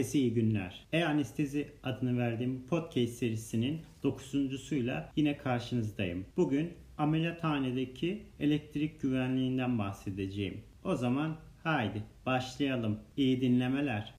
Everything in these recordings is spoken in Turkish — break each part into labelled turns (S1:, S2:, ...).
S1: Herkese iyi günler. E-Anestezi adını verdiğim podcast serisinin 9.suyla yine karşınızdayım. Bugün ameliyathanedeki elektrik güvenliğinden bahsedeceğim. O zaman haydi başlayalım. İyi dinlemeler.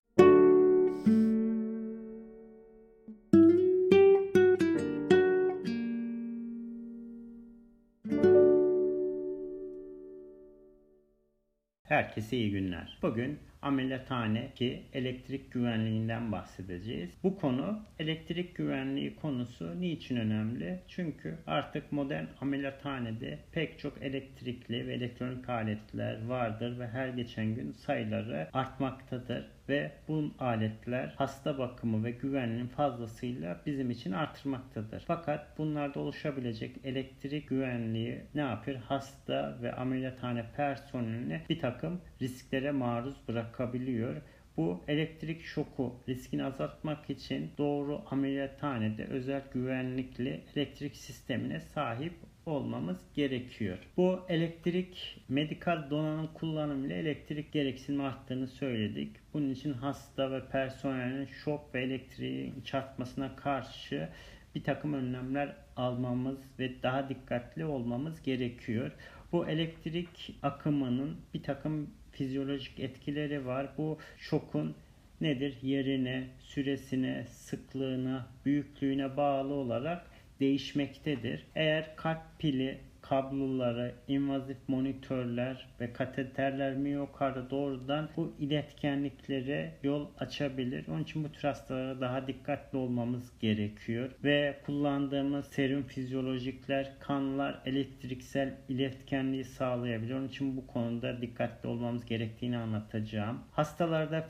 S1: Herkese iyi günler. Bugün ameliyathane ki elektrik güvenliğinden bahsedeceğiz. Bu konu elektrik güvenliği konusu niçin önemli? Çünkü artık modern ameliyathanede pek çok elektrikli ve elektronik aletler vardır ve her geçen gün sayıları artmaktadır ve bu aletler hasta bakımı ve güvenliğin fazlasıyla bizim için artırmaktadır. Fakat bunlarda oluşabilecek elektrik güvenliği ne yapıyor? Hasta ve ameliyathane personelini bir takım risklere maruz bırakabiliyor. Bu elektrik şoku riskini azaltmak için doğru ameliyathanede özel güvenlikli elektrik sistemine sahip olmamız gerekiyor. Bu elektrik medikal donanım kullanımıyla elektrik gereksinimi arttığını söyledik. Bunun için hasta ve personelin şok ve elektriğin çarpmasına karşı bir takım önlemler almamız ve daha dikkatli olmamız gerekiyor. Bu elektrik akımının bir takım fizyolojik etkileri var. Bu şokun nedir? Yerine, süresine, sıklığına, büyüklüğüne bağlı olarak değişmektedir. Eğer kalp pili kabloları, invazif monitörler ve kateterler miyokarda doğrudan bu iletkenliklere yol açabilir. Onun için bu tür hastalara daha dikkatli olmamız gerekiyor. Ve kullandığımız serum fizyolojikler, kanlar elektriksel iletkenliği sağlayabilir. Onun için bu konuda dikkatli olmamız gerektiğini anlatacağım. Hastalarda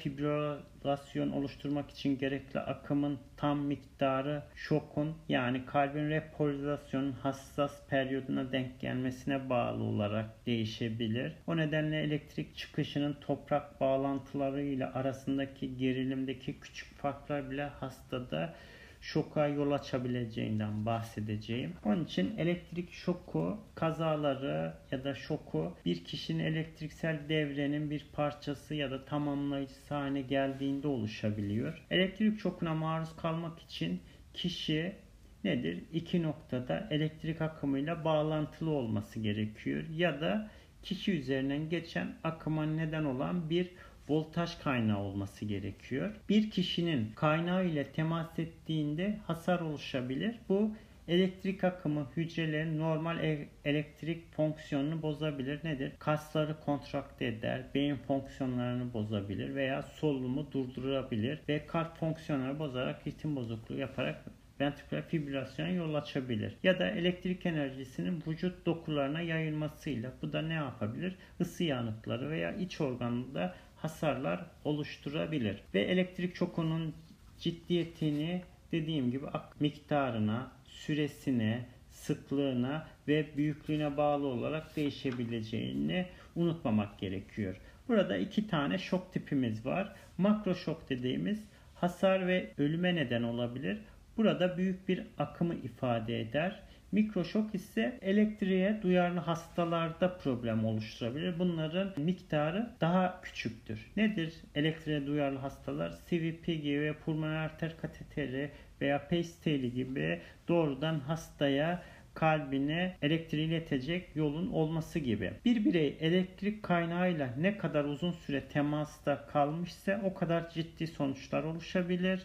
S1: fibrilasyon oluşturmak için gerekli akımın tam miktarı şokun yani kalbin repolarizasyonun hassas periyoduna denk gelmesine bağlı olarak değişebilir. O nedenle elektrik çıkışının toprak bağlantıları ile arasındaki gerilimdeki küçük farklar bile hastada şoka yol açabileceğinden bahsedeceğim. Onun için elektrik şoku kazaları ya da şoku bir kişinin elektriksel devrenin bir parçası ya da tamamlayıcısı haline geldiğinde oluşabiliyor. Elektrik şokuna maruz kalmak için kişi nedir? İki noktada elektrik akımıyla bağlantılı olması gerekiyor. Ya da kişi üzerinden geçen akıma neden olan bir voltaj kaynağı olması gerekiyor. Bir kişinin kaynağı ile temas ettiğinde hasar oluşabilir. Bu elektrik akımı hücrelerin normal elektrik fonksiyonunu bozabilir. Nedir? Kasları kontrakte eder, beyin fonksiyonlarını bozabilir veya solunumu durdurabilir ve kalp fonksiyonları bozarak ritim bozukluğu yaparak ventriküler fibrilasyona yol açabilir. Ya da elektrik enerjisinin vücut dokularına yayılmasıyla bu da ne yapabilir? Isı yanıkları veya iç organında hasarlar oluşturabilir. Ve elektrik şokunun ciddiyetini dediğim gibi miktarına, süresine, sıklığına ve büyüklüğüne bağlı olarak değişebileceğini unutmamak gerekiyor. Burada iki tane şok tipimiz var. Makro şok dediğimiz hasar ve ölüme neden olabilir. Burada büyük bir akımı ifade eder. Mikroşok ise elektriğe duyarlı hastalarda problem oluşturabilir. Bunların miktarı daha küçüktür. Nedir elektriğe duyarlı hastalar? CVP gibi pulmoner arter kateteri veya paceteli gibi doğrudan hastaya kalbine elektriği iletecek yolun olması gibi. Bir birey elektrik kaynağıyla ne kadar uzun süre temasta kalmışsa o kadar ciddi sonuçlar oluşabilir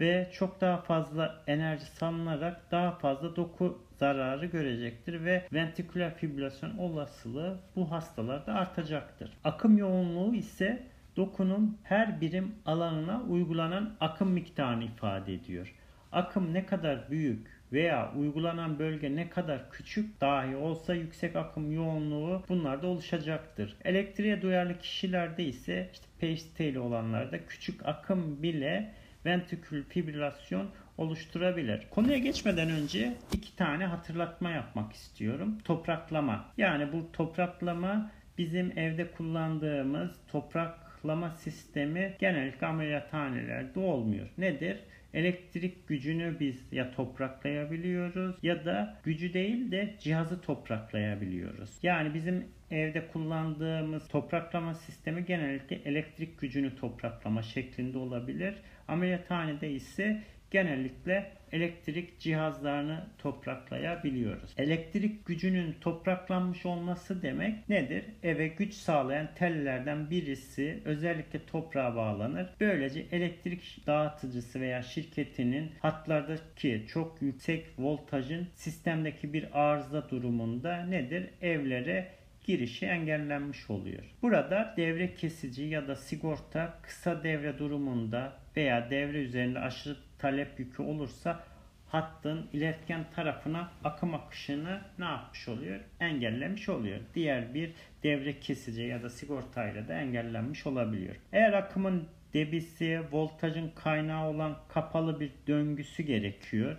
S1: ve çok daha fazla enerji salınarak daha fazla doku zararı görecektir ve ventriküler fibrilasyon olasılığı bu hastalarda artacaktır. Akım yoğunluğu ise dokunun her birim alanına uygulanan akım miktarını ifade ediyor. Akım ne kadar büyük veya uygulanan bölge ne kadar küçük dahi olsa yüksek akım yoğunluğu bunlarda oluşacaktır. Elektriğe duyarlı kişilerde ise işte PHT'li olanlarda küçük akım bile ventrikül fibrilasyon oluşturabilir. Konuya geçmeden önce iki tane hatırlatma yapmak istiyorum. Topraklama. Yani bu topraklama bizim evde kullandığımız topraklama sistemi genellikle ameliyathanelerde olmuyor. Nedir? Elektrik gücünü biz ya topraklayabiliyoruz ya da gücü değil de cihazı topraklayabiliyoruz. Yani bizim evde kullandığımız topraklama sistemi genellikle elektrik gücünü topraklama şeklinde olabilir. Ameliyathanede ise genellikle elektrik cihazlarını topraklayabiliyoruz. Elektrik gücünün topraklanmış olması demek nedir? Eve güç sağlayan tellerden birisi özellikle toprağa bağlanır. Böylece elektrik dağıtıcısı veya şirketinin hatlardaki çok yüksek voltajın sistemdeki bir arıza durumunda nedir? Evlere girişi engellenmiş oluyor. Burada devre kesici ya da sigorta kısa devre durumunda veya devre üzerinde aşırı talep yükü olursa hattın iletken tarafına akım akışını ne yapmış oluyor? Engellemiş oluyor. Diğer bir devre kesici ya da sigortayla da engellenmiş olabiliyor. Eğer akımın debisi, voltajın kaynağı olan kapalı bir döngüsü gerekiyor.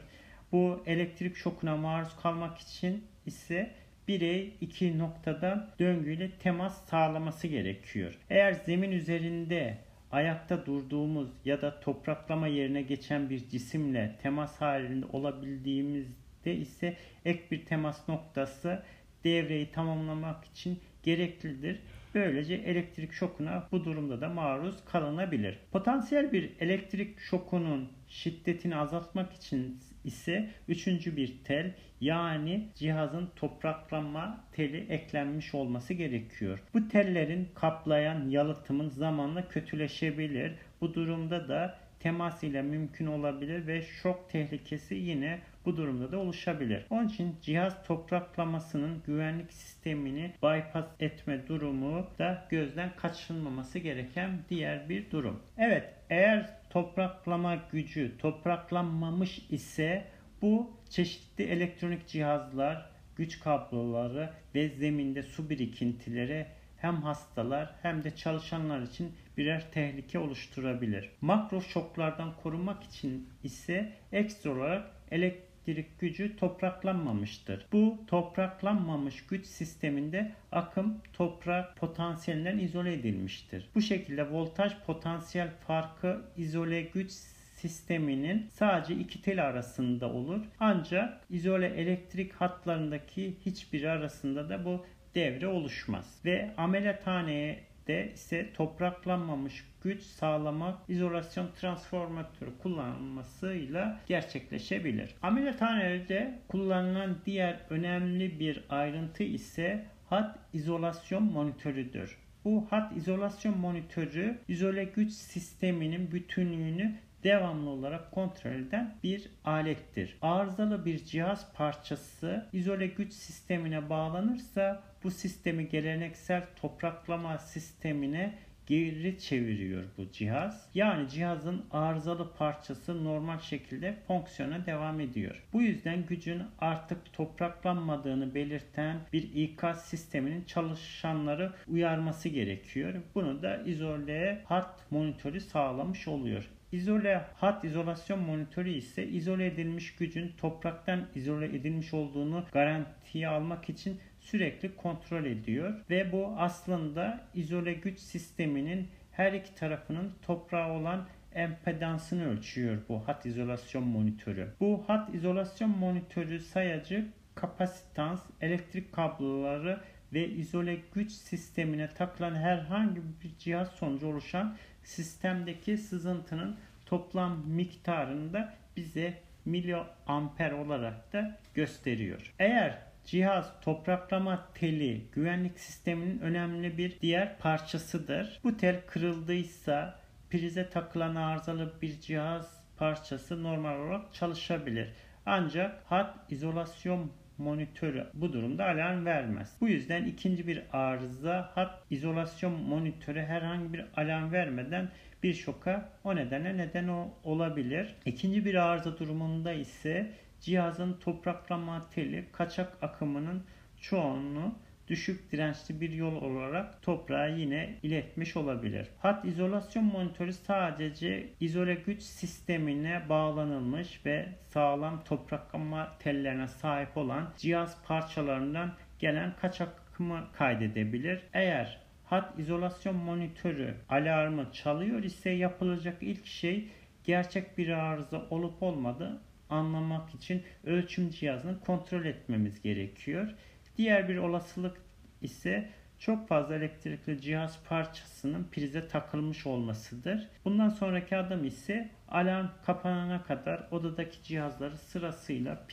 S1: Bu elektrik şokuna maruz kalmak için ise birey iki noktada döngüyle temas sağlaması gerekiyor. Eğer zemin üzerinde ayakta durduğumuz ya da topraklama yerine geçen bir cisimle temas halinde olabildiğimizde ise ek bir temas noktası devreyi tamamlamak için gereklidir. Böylece elektrik şokuna bu durumda da maruz kalınabilir. Potansiyel bir elektrik şokunun şiddetini azaltmak için ise üçüncü bir tel yani cihazın topraklanma teli eklenmiş olması gerekiyor. Bu tellerin kaplayan yalıtımın zamanla kötüleşebilir. Bu durumda da temas ile mümkün olabilir ve şok tehlikesi yine bu durumda da oluşabilir. Onun için cihaz topraklamasının güvenlik sistemini bypass etme durumu da gözden kaçınmaması gereken diğer bir durum. Evet eğer topraklama gücü topraklanmamış ise bu çeşitli elektronik cihazlar, güç kabloları ve zeminde su birikintileri hem hastalar hem de çalışanlar için birer tehlike oluşturabilir. Makro şoklardan korunmak için ise ekstra olarak elektrik gücü topraklanmamıştır. Bu topraklanmamış güç sisteminde akım toprak potansiyelinden izole edilmiştir. Bu şekilde voltaj potansiyel farkı izole güç sisteminin sadece iki tel arasında olur. Ancak izole elektrik hatlarındaki hiçbir arasında da bu devre oluşmaz. Ve ameliyathaneye de ise topraklanmamış güç sağlamak izolasyon transformatörü kullanılmasıyla gerçekleşebilir. Ameliyathanede kullanılan diğer önemli bir ayrıntı ise hat izolasyon monitörüdür. Bu hat izolasyon monitörü izole güç sisteminin bütünlüğünü devamlı olarak kontrol eden bir alettir. Arızalı bir cihaz parçası izole güç sistemine bağlanırsa bu sistemi geleneksel topraklama sistemine geri çeviriyor bu cihaz. Yani cihazın arızalı parçası normal şekilde fonksiyona devam ediyor. Bu yüzden gücün artık topraklanmadığını belirten bir ikaz sisteminin çalışanları uyarması gerekiyor. Bunu da izole hat monitörü sağlamış oluyor. İzole hat izolasyon monitörü ise izole edilmiş gücün topraktan izole edilmiş olduğunu garantiye almak için sürekli kontrol ediyor ve bu aslında izole güç sisteminin her iki tarafının toprağa olan empedansını ölçüyor bu hat izolasyon monitörü. Bu hat izolasyon monitörü sayacı kapasitans, elektrik kabloları ve izole güç sistemine takılan herhangi bir cihaz sonucu oluşan sistemdeki sızıntının toplam miktarını da bize miliamper olarak da gösteriyor. Eğer cihaz topraklama teli güvenlik sisteminin önemli bir diğer parçasıdır. Bu tel kırıldıysa prize takılan arızalı bir cihaz parçası normal olarak çalışabilir. Ancak hat izolasyon monitörü bu durumda alarm vermez. Bu yüzden ikinci bir arıza hat izolasyon monitörü herhangi bir alarm vermeden bir şoka o nedenle neden olabilir. İkinci bir arıza durumunda ise cihazın topraklama teli kaçak akımının çoğunluğu düşük dirençli bir yol olarak toprağa yine iletmiş olabilir. Hat izolasyon monitörü sadece izole güç sistemine bağlanılmış ve sağlam topraklama tellerine sahip olan cihaz parçalarından gelen kaçak akımı kaydedebilir. Eğer hat izolasyon monitörü alarmı çalıyor ise yapılacak ilk şey gerçek bir arıza olup olmadığı anlamak için ölçüm cihazını kontrol etmemiz gerekiyor. Diğer bir olasılık ise çok fazla elektrikli cihaz parçasının prize takılmış olmasıdır. Bundan sonraki adım ise alarm kapanana kadar odadaki cihazları sırasıyla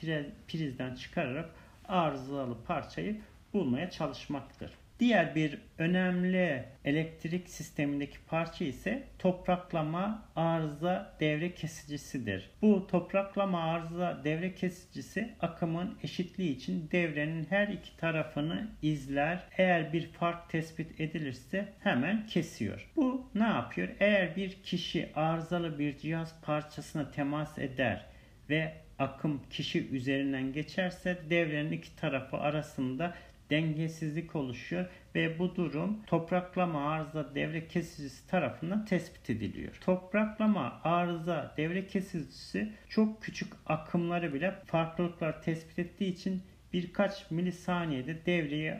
S1: prizden çıkararak arızalı parçayı bulmaya çalışmaktır. Diğer bir önemli elektrik sistemindeki parça ise topraklama arıza devre kesicisidir. Bu topraklama arıza devre kesicisi akımın eşitliği için devrenin her iki tarafını izler. Eğer bir fark tespit edilirse hemen kesiyor. Bu ne yapıyor? Eğer bir kişi arızalı bir cihaz parçasına temas eder ve akım kişi üzerinden geçerse devrenin iki tarafı arasında dengesizlik oluşuyor ve bu durum topraklama arıza devre kesicisi tarafından tespit ediliyor. Topraklama arıza devre kesicisi çok küçük akımları bile farklılıklar tespit ettiği için birkaç milisaniyede devreyi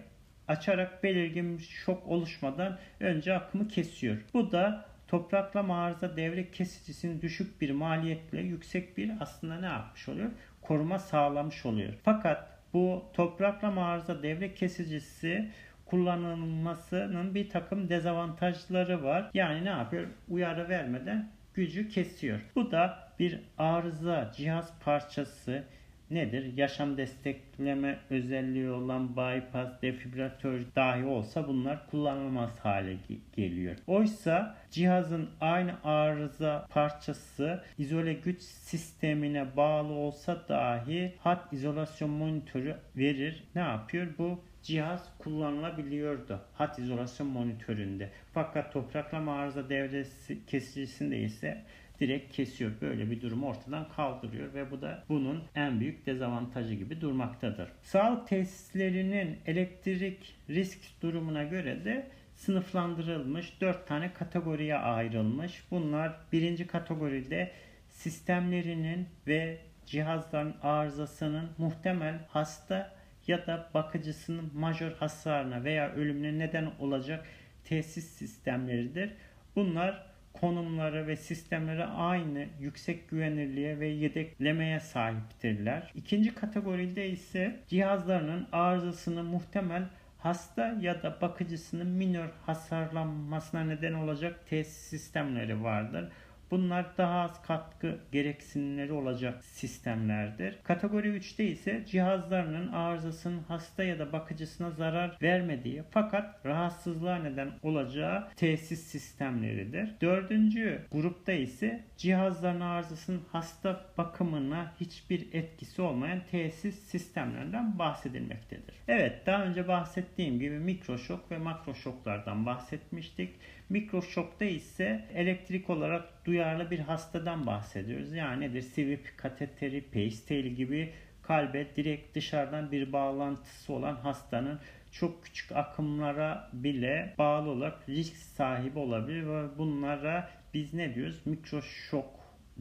S1: açarak belirgin bir şok oluşmadan önce akımı kesiyor. Bu da topraklama arıza devre kesicisinin düşük bir maliyetle yüksek bir aslında ne yapmış oluyor? Koruma sağlamış oluyor. Fakat bu toprakla arıza devre kesicisi kullanılmasının bir takım dezavantajları var. Yani ne yapıyor? Uyarı vermeden gücü kesiyor. Bu da bir arıza cihaz parçası nedir? Yaşam destekleme özelliği olan bypass, defibrilatör dahi olsa bunlar kullanılmaz hale geliyor. Oysa cihazın aynı arıza parçası izole güç sistemine bağlı olsa dahi hat izolasyon monitörü verir. Ne yapıyor? Bu cihaz kullanılabiliyordu hat izolasyon monitöründe. Fakat topraklama arıza devresi kesicisinde ise direkt kesiyor. Böyle bir durumu ortadan kaldırıyor ve bu da bunun en büyük dezavantajı gibi durmaktadır. Sağlık tesislerinin elektrik risk durumuna göre de sınıflandırılmış 4 tane kategoriye ayrılmış. Bunlar birinci kategoride sistemlerinin ve cihazların arızasının muhtemel hasta ya da bakıcısının majör hasarına veya ölümüne neden olacak tesis sistemleridir. Bunlar konumları ve sistemleri aynı yüksek güvenirliğe ve yedeklemeye sahiptirler. İkinci kategoride ise cihazlarının arızasını muhtemel hasta ya da bakıcısının minör hasarlanmasına neden olacak tesis sistemleri vardır. Bunlar daha az katkı gereksinimleri olacak sistemlerdir. Kategori 3'te ise cihazlarının arızasının hasta ya da bakıcısına zarar vermediği fakat rahatsızlığa neden olacağı tesis sistemleridir. Dördüncü grupta ise cihazların arızasının hasta bakımına hiçbir etkisi olmayan tesis sistemlerinden bahsedilmektedir. Evet daha önce bahsettiğim gibi mikroşok ve makroşoklardan bahsetmiştik. Mikroşokta ise elektrik olarak duyarlı bir hastadan bahsediyoruz. Yani nedir? Sivip, kateteri, pacetail gibi kalbe direkt dışarıdan bir bağlantısı olan hastanın çok küçük akımlara bile bağlı olarak risk sahibi olabilir ve bunlara biz ne diyoruz? Mikroşok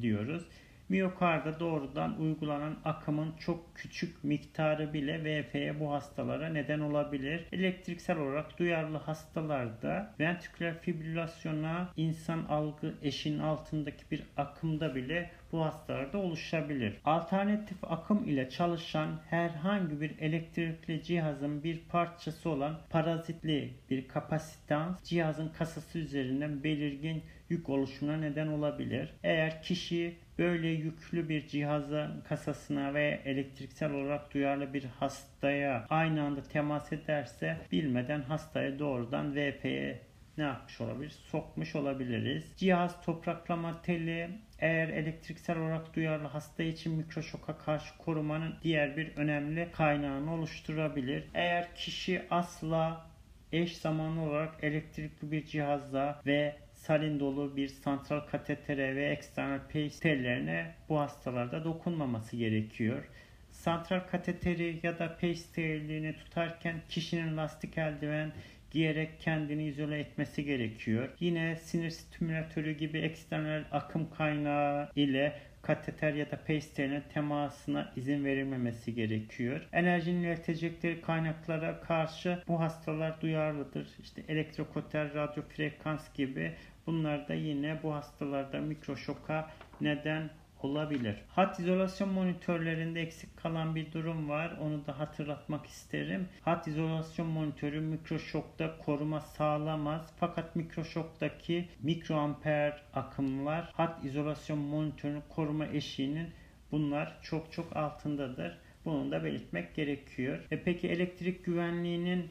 S1: diyoruz. Miyokarda doğrudan uygulanan akımın çok küçük miktarı bile VF'ye bu hastalara neden olabilir. Elektriksel olarak duyarlı hastalarda ventriküler fibrilasyona insan algı eşin altındaki bir akımda bile bu hastalarda oluşabilir. Alternatif akım ile çalışan herhangi bir elektrikli cihazın bir parçası olan parazitli bir kapasitans cihazın kasası üzerinden belirgin yük oluşumuna neden olabilir. Eğer kişi böyle yüklü bir cihazın kasasına ve elektriksel olarak duyarlı bir hastaya aynı anda temas ederse bilmeden hastaya doğrudan VP'ye ne yapmış olabilir? Sokmuş olabiliriz. Cihaz topraklama teli eğer elektriksel olarak duyarlı hasta için mikroşoka karşı korumanın diğer bir önemli kaynağını oluşturabilir. Eğer kişi asla eş zamanlı olarak elektrikli bir cihazla ve salin dolu bir santral katetere ve eksternal pace tellerine bu hastalarda dokunmaması gerekiyor. Santral kateteri ya da pace tellerini tutarken kişinin lastik eldiven giyerek kendini izole etmesi gerekiyor. Yine sinir stimülatörü gibi eksternal akım kaynağı ile kateter ya da pasteline temasına izin verilmemesi gerekiyor. Enerjinin iletecekleri kaynaklara karşı bu hastalar duyarlıdır. İşte elektrokoter, radyo frekans gibi bunlar da yine bu hastalarda mikroşoka neden olabilir. Hat izolasyon monitörlerinde eksik kalan bir durum var. Onu da hatırlatmak isterim. Hat izolasyon monitörü mikroşokta koruma sağlamaz. Fakat mikroşoktaki mikroamper akımlar hat izolasyon monitörünün koruma eşiğinin bunlar çok çok altındadır. Bunu da belirtmek gerekiyor. E peki elektrik güvenliğinin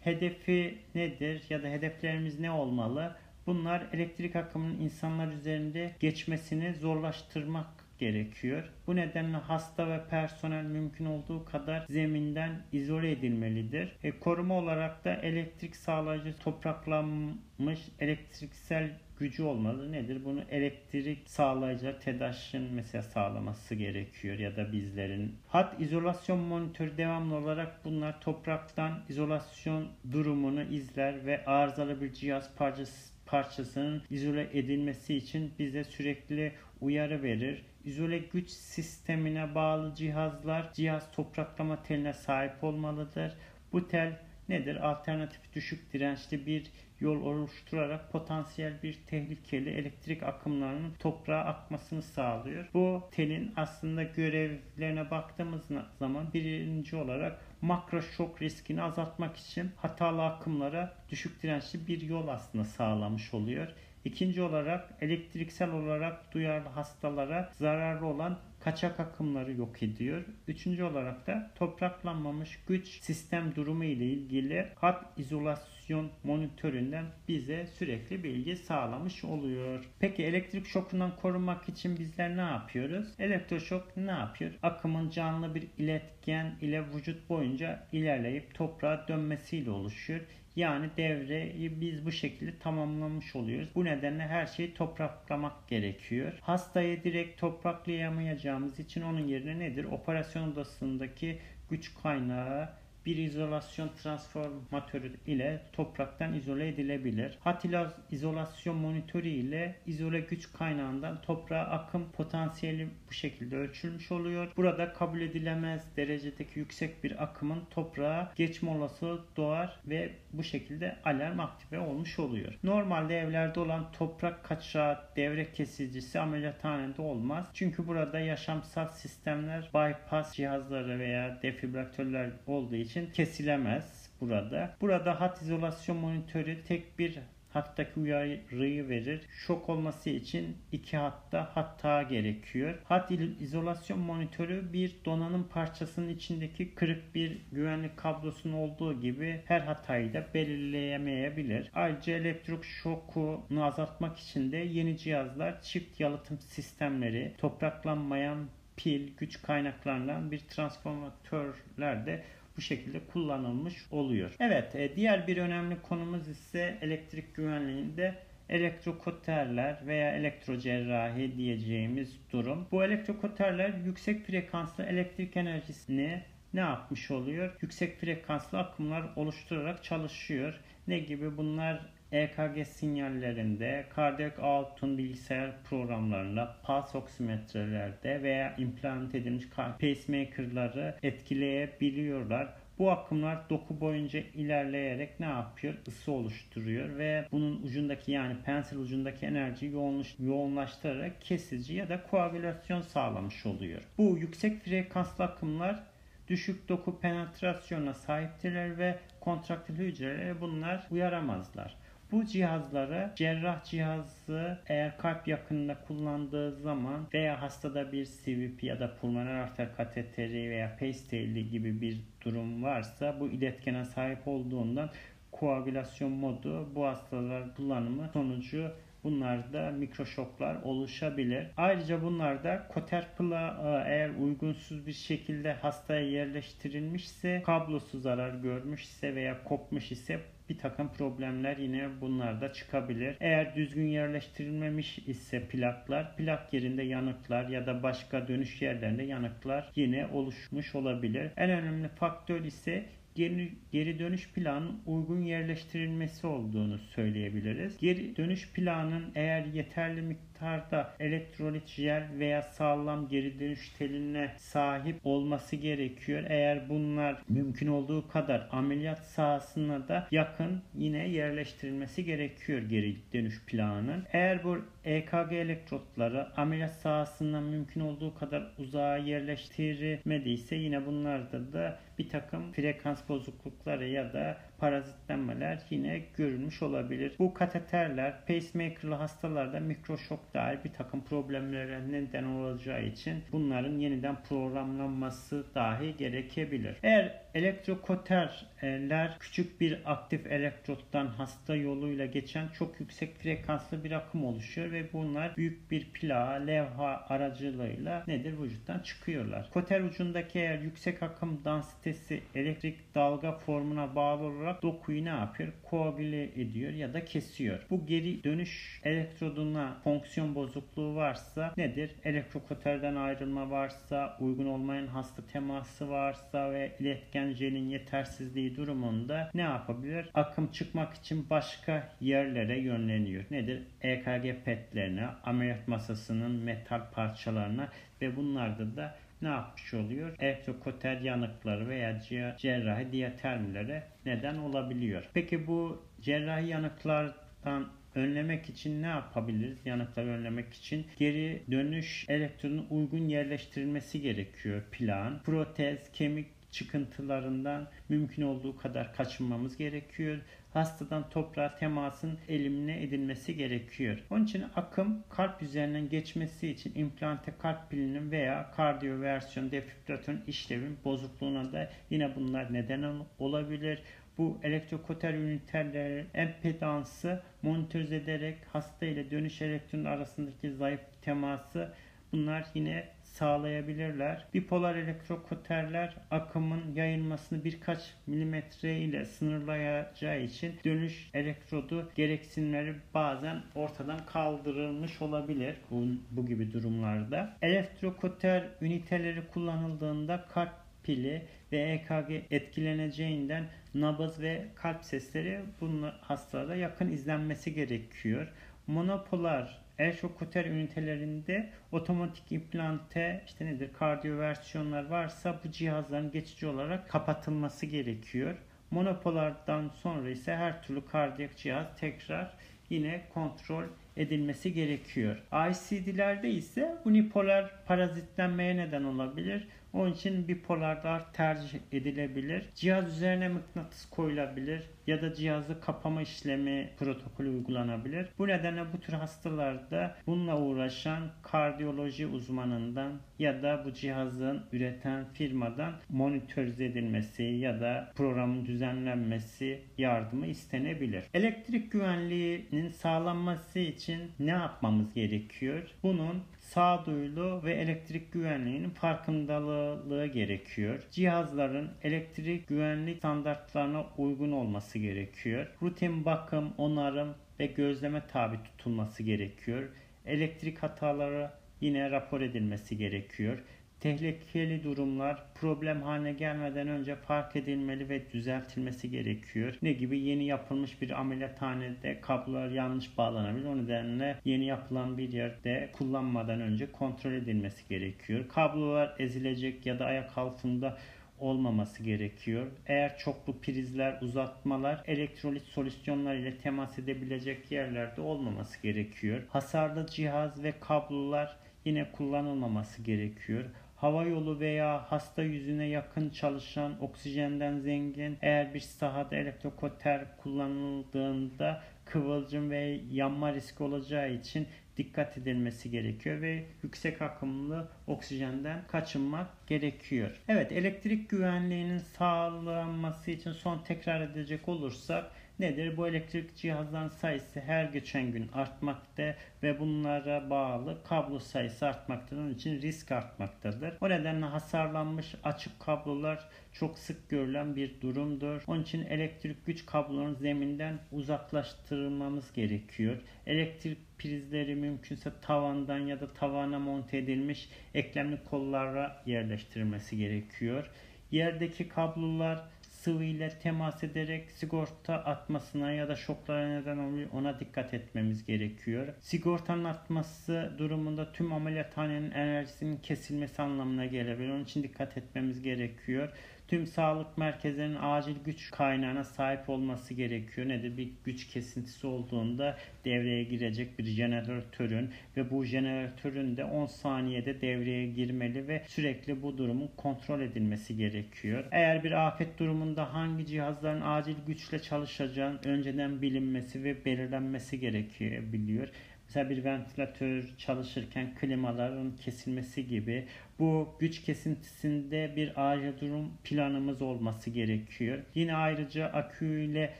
S1: hedefi nedir ya da hedeflerimiz ne olmalı? Bunlar elektrik akımının insanlar üzerinde geçmesini zorlaştırmak gerekiyor. Bu nedenle hasta ve personel mümkün olduğu kadar zeminden izole edilmelidir. E, koruma olarak da elektrik sağlayıcı topraklanmış elektriksel gücü olmalı. Nedir? Bunu elektrik sağlayıcılar TEDAŞ'ın mesela sağlaması gerekiyor ya da bizlerin. Hat izolasyon monitörü devamlı olarak bunlar topraktan izolasyon durumunu izler ve arızalı bir cihaz parçası parçasının izole edilmesi için bize sürekli uyarı verir. İzole güç sistemine bağlı cihazlar cihaz topraklama teline sahip olmalıdır. Bu tel nedir? Alternatif düşük dirençli bir yol oluşturarak potansiyel bir tehlikeli elektrik akımlarının toprağa akmasını sağlıyor. Bu telin aslında görevlerine baktığımız zaman birinci olarak makro şok riskini azaltmak için hatalı akımlara düşük dirençli bir yol aslında sağlamış oluyor. İkinci olarak elektriksel olarak duyarlı hastalara zararlı olan kaçak akımları yok ediyor. Üçüncü olarak da topraklanmamış güç sistem durumu ile ilgili hat izolasyon monitöründen bize sürekli bilgi sağlamış oluyor. Peki elektrik şokundan korunmak için bizler ne yapıyoruz? Elektroşok ne yapıyor? Akımın canlı bir iletken ile vücut boyunca ilerleyip toprağa dönmesiyle oluşuyor. Yani devreyi biz bu şekilde tamamlamış oluyoruz. Bu nedenle her şeyi topraklamak gerekiyor. Hastayı direkt topraklayamayacağımız için onun yerine nedir? Operasyon odasındaki güç kaynağı bir izolasyon transformatörü ile topraktan izole edilebilir. Hatila izolasyon monitörü ile izole güç kaynağından toprağa akım potansiyeli bu şekilde ölçülmüş oluyor. Burada kabul edilemez derecedeki yüksek bir akımın toprağa geçme olasılığı doğar ve bu şekilde alarm aktive olmuş oluyor. Normalde evlerde olan toprak kaçağı devre kesicisi ameliyathanede olmaz. Çünkü burada yaşamsal sistemler bypass cihazları veya defibrilatörler olduğu için için kesilemez burada. Burada hat izolasyon monitörü tek bir hattaki uyarıyı verir. Şok olması için iki hatta hatta gerekiyor. Hat izolasyon monitörü bir donanım parçasının içindeki kırık bir güvenlik kablosunun olduğu gibi her hatayı da belirleyemeyebilir. Ayrıca elektrik şokunu azaltmak için de yeni cihazlar çift yalıtım sistemleri, topraklanmayan pil, güç kaynaklarından bir transformatörler de bu şekilde kullanılmış oluyor. Evet e, diğer bir önemli konumuz ise elektrik güvenliğinde elektrokoterler veya elektrocerrahi diyeceğimiz durum. Bu elektrokoterler yüksek frekanslı elektrik enerjisini ne yapmış oluyor? Yüksek frekanslı akımlar oluşturarak çalışıyor. Ne gibi? Bunlar EKG sinyallerinde, kardiyak out'un bilgisayar programlarında, pulse oksimetrelerde veya implant edilmiş pacemaker'ları etkileyebiliyorlar. Bu akımlar doku boyunca ilerleyerek ne yapıyor? Isı oluşturuyor ve bunun ucundaki yani pensil ucundaki enerjiyi yoğunlaştırarak kesici ya da koagülasyon sağlamış oluyor. Bu yüksek frekanslı akımlar düşük doku penetrasyona sahiptirler ve kontraktil hücrelere bunlar uyaramazlar. Bu cihazları cerrah cihazı eğer kalp yakınında kullandığı zaman veya hastada bir CVP ya da pulmoner arter kateteri veya pacetaili gibi bir durum varsa bu iletkene sahip olduğundan koagülasyon modu bu hastalar kullanımı sonucu Bunlarda mikroşoklar oluşabilir. Ayrıca bunlarda koter plağı eğer uygunsuz bir şekilde hastaya yerleştirilmişse, kablosu zarar görmüşse veya kopmuş ise bir takım problemler yine bunlarda çıkabilir. Eğer düzgün yerleştirilmemiş ise plaklar, plak yerinde yanıklar ya da başka dönüş yerlerinde yanıklar yine oluşmuş olabilir. En önemli faktör ise geri, geri dönüş planının uygun yerleştirilmesi olduğunu söyleyebiliriz. Geri dönüş planının eğer yeterli miktar miktarda elektrolit jel veya sağlam geri dönüş teline sahip olması gerekiyor. Eğer bunlar mümkün olduğu kadar ameliyat sahasına da yakın yine yerleştirilmesi gerekiyor geri dönüş planının. Eğer bu EKG elektrotları ameliyat sahasından mümkün olduğu kadar uzağa yerleştirilmediyse yine bunlarda da bir takım frekans bozuklukları ya da parazitlenmeler yine görülmüş olabilir. Bu kateterler pacemakerlı hastalarda mikroşok dahil bir takım problemlere neden olacağı için bunların yeniden programlanması dahi gerekebilir. Eğer elektrokoterler küçük bir aktif elektrottan hasta yoluyla geçen çok yüksek frekanslı bir akım oluşuyor ve bunlar büyük bir plağa, levha aracılığıyla nedir vücuttan çıkıyorlar. Koter ucundaki eğer yüksek akım densitesi elektrik dalga formuna bağlı olarak dokuyu ne yapıyor? Koagüle ediyor ya da kesiyor. Bu geri dönüş elektroduna fonksiyon bozukluğu varsa nedir? Elektrokoterden ayrılma varsa, uygun olmayan hasta teması varsa ve iletken jelin yetersizliği durumunda ne yapabilir? Akım çıkmak için başka yerlere yönleniyor. Nedir? EKG petlerine, ameliyat masasının metal parçalarına ve bunlarda da ne yapmış oluyor? Elektrokoter yanıkları veya cerrahi diyatermilere neden olabiliyor. Peki bu cerrahi yanıklardan önlemek için ne yapabiliriz? Yanıkları önlemek için geri dönüş elektronun uygun yerleştirilmesi gerekiyor plan. Protez, kemik çıkıntılarından mümkün olduğu kadar kaçınmamız gerekiyor. Hastadan toprağa temasın elimine edilmesi gerekiyor. Onun için akım kalp üzerinden geçmesi için implante kalp pilinin veya kardiyoversiyon defibrilatörün işlevin bozukluğuna da yine bunlar neden olabilir. Bu elektrokoter üniterlerin empedansı monitörize ederek hasta ile dönüş elektronun arasındaki zayıf teması bunlar yine sağlayabilirler. Bipolar elektrokoterler akımın yayılmasını birkaç milimetre ile sınırlayacağı için dönüş elektrodu gereksinimleri bazen ortadan kaldırılmış olabilir bu, bu gibi durumlarda. Elektrokoter üniteleri kullanıldığında kalp pili ve EKG etkileneceğinden nabız ve kalp sesleri bunlar hastalara yakın izlenmesi gerekiyor. Monopolar Elektrokoter ünitelerinde otomatik implante işte nedir kardiyoversiyonlar varsa bu cihazların geçici olarak kapatılması gerekiyor. Monopolardan sonra ise her türlü kardiyak cihaz tekrar yine kontrol edilmesi gerekiyor. ICD'lerde ise unipolar parazitlenmeye neden olabilir. Onun için bipolarlar tercih edilebilir. Cihaz üzerine mıknatıs koyulabilir ya da cihazı kapama işlemi protokolü uygulanabilir. Bu nedenle bu tür hastalarda bununla uğraşan kardiyoloji uzmanından ya da bu cihazın üreten firmadan monitörize edilmesi ya da programın düzenlenmesi yardımı istenebilir. Elektrik güvenliğinin sağlanması için ne yapmamız gerekiyor? Bunun sağduyulu ve elektrik güvenliğinin farkındalığı gerekiyor. Cihazların elektrik güvenlik standartlarına uygun olması gerekiyor. Rutin bakım, onarım ve gözleme tabi tutulması gerekiyor. Elektrik hataları yine rapor edilmesi gerekiyor tehlikeli durumlar problem haline gelmeden önce fark edilmeli ve düzeltilmesi gerekiyor. Ne gibi yeni yapılmış bir ameliyathanede kablolar yanlış bağlanabilir. O nedenle yeni yapılan bir yerde kullanmadan önce kontrol edilmesi gerekiyor. Kablolar ezilecek ya da ayak altında olmaması gerekiyor. Eğer çoklu prizler, uzatmalar elektrolit solüsyonlar ile temas edebilecek yerlerde olmaması gerekiyor. Hasarlı cihaz ve kablolar yine kullanılmaması gerekiyor hava yolu veya hasta yüzüne yakın çalışan oksijenden zengin eğer bir sahada elektrokoter kullanıldığında kıvılcım ve yanma riski olacağı için dikkat edilmesi gerekiyor ve yüksek akımlı oksijenden kaçınmak gerekiyor. Evet elektrik güvenliğinin sağlanması için son tekrar edecek olursak nedir? Bu elektrik cihazların sayısı her geçen gün artmakta ve bunlara bağlı kablo sayısı artmaktadır. Onun için risk artmaktadır. O nedenle hasarlanmış açık kablolar çok sık görülen bir durumdur. Onun için elektrik güç kablolarını zeminden uzaklaştırmamız gerekiyor. Elektrik prizleri mümkünse tavandan ya da tavana monte edilmiş eklemli kollara yerleştirilmesi gerekiyor. Yerdeki kablolar sıvı ile temas ederek sigorta atmasına ya da şoklara neden oluyor ona dikkat etmemiz gerekiyor. Sigortanın atması durumunda tüm ameliyathanenin enerjisinin kesilmesi anlamına gelebilir. Onun için dikkat etmemiz gerekiyor. Tüm sağlık merkezlerinin acil güç kaynağına sahip olması gerekiyor. Nedir? Bir güç kesintisi olduğunda devreye girecek bir jeneratörün ve bu jeneratörün de 10 saniyede devreye girmeli ve sürekli bu durumun kontrol edilmesi gerekiyor. Eğer bir afet durumunda hangi cihazların acil güçle çalışacağını önceden bilinmesi ve belirlenmesi gerekiyor. Mesela bir ventilatör çalışırken klimaların kesilmesi gibi bu güç kesintisinde bir acil durum planımız olması gerekiyor. Yine ayrıca aküyle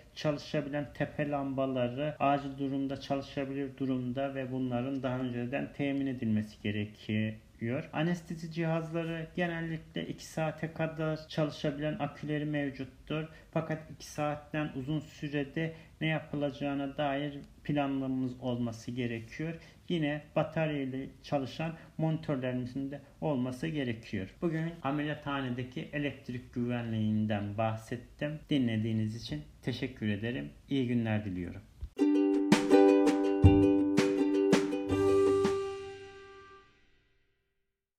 S1: çalışabilen tepe lambaları acil durumda çalışabilir durumda ve bunların daha önceden temin edilmesi gerekiyor Anestezi cihazları genellikle 2 saate kadar çalışabilen aküleri mevcuttur. Fakat 2 saatten uzun sürede ne yapılacağına dair planlamamız olması gerekiyor. Yine batarya ile çalışan monitörlerimizin de olması gerekiyor. Bugün ameliyathanedeki elektrik güvenliğinden bahsettim. Dinlediğiniz için teşekkür ederim. İyi günler diliyorum.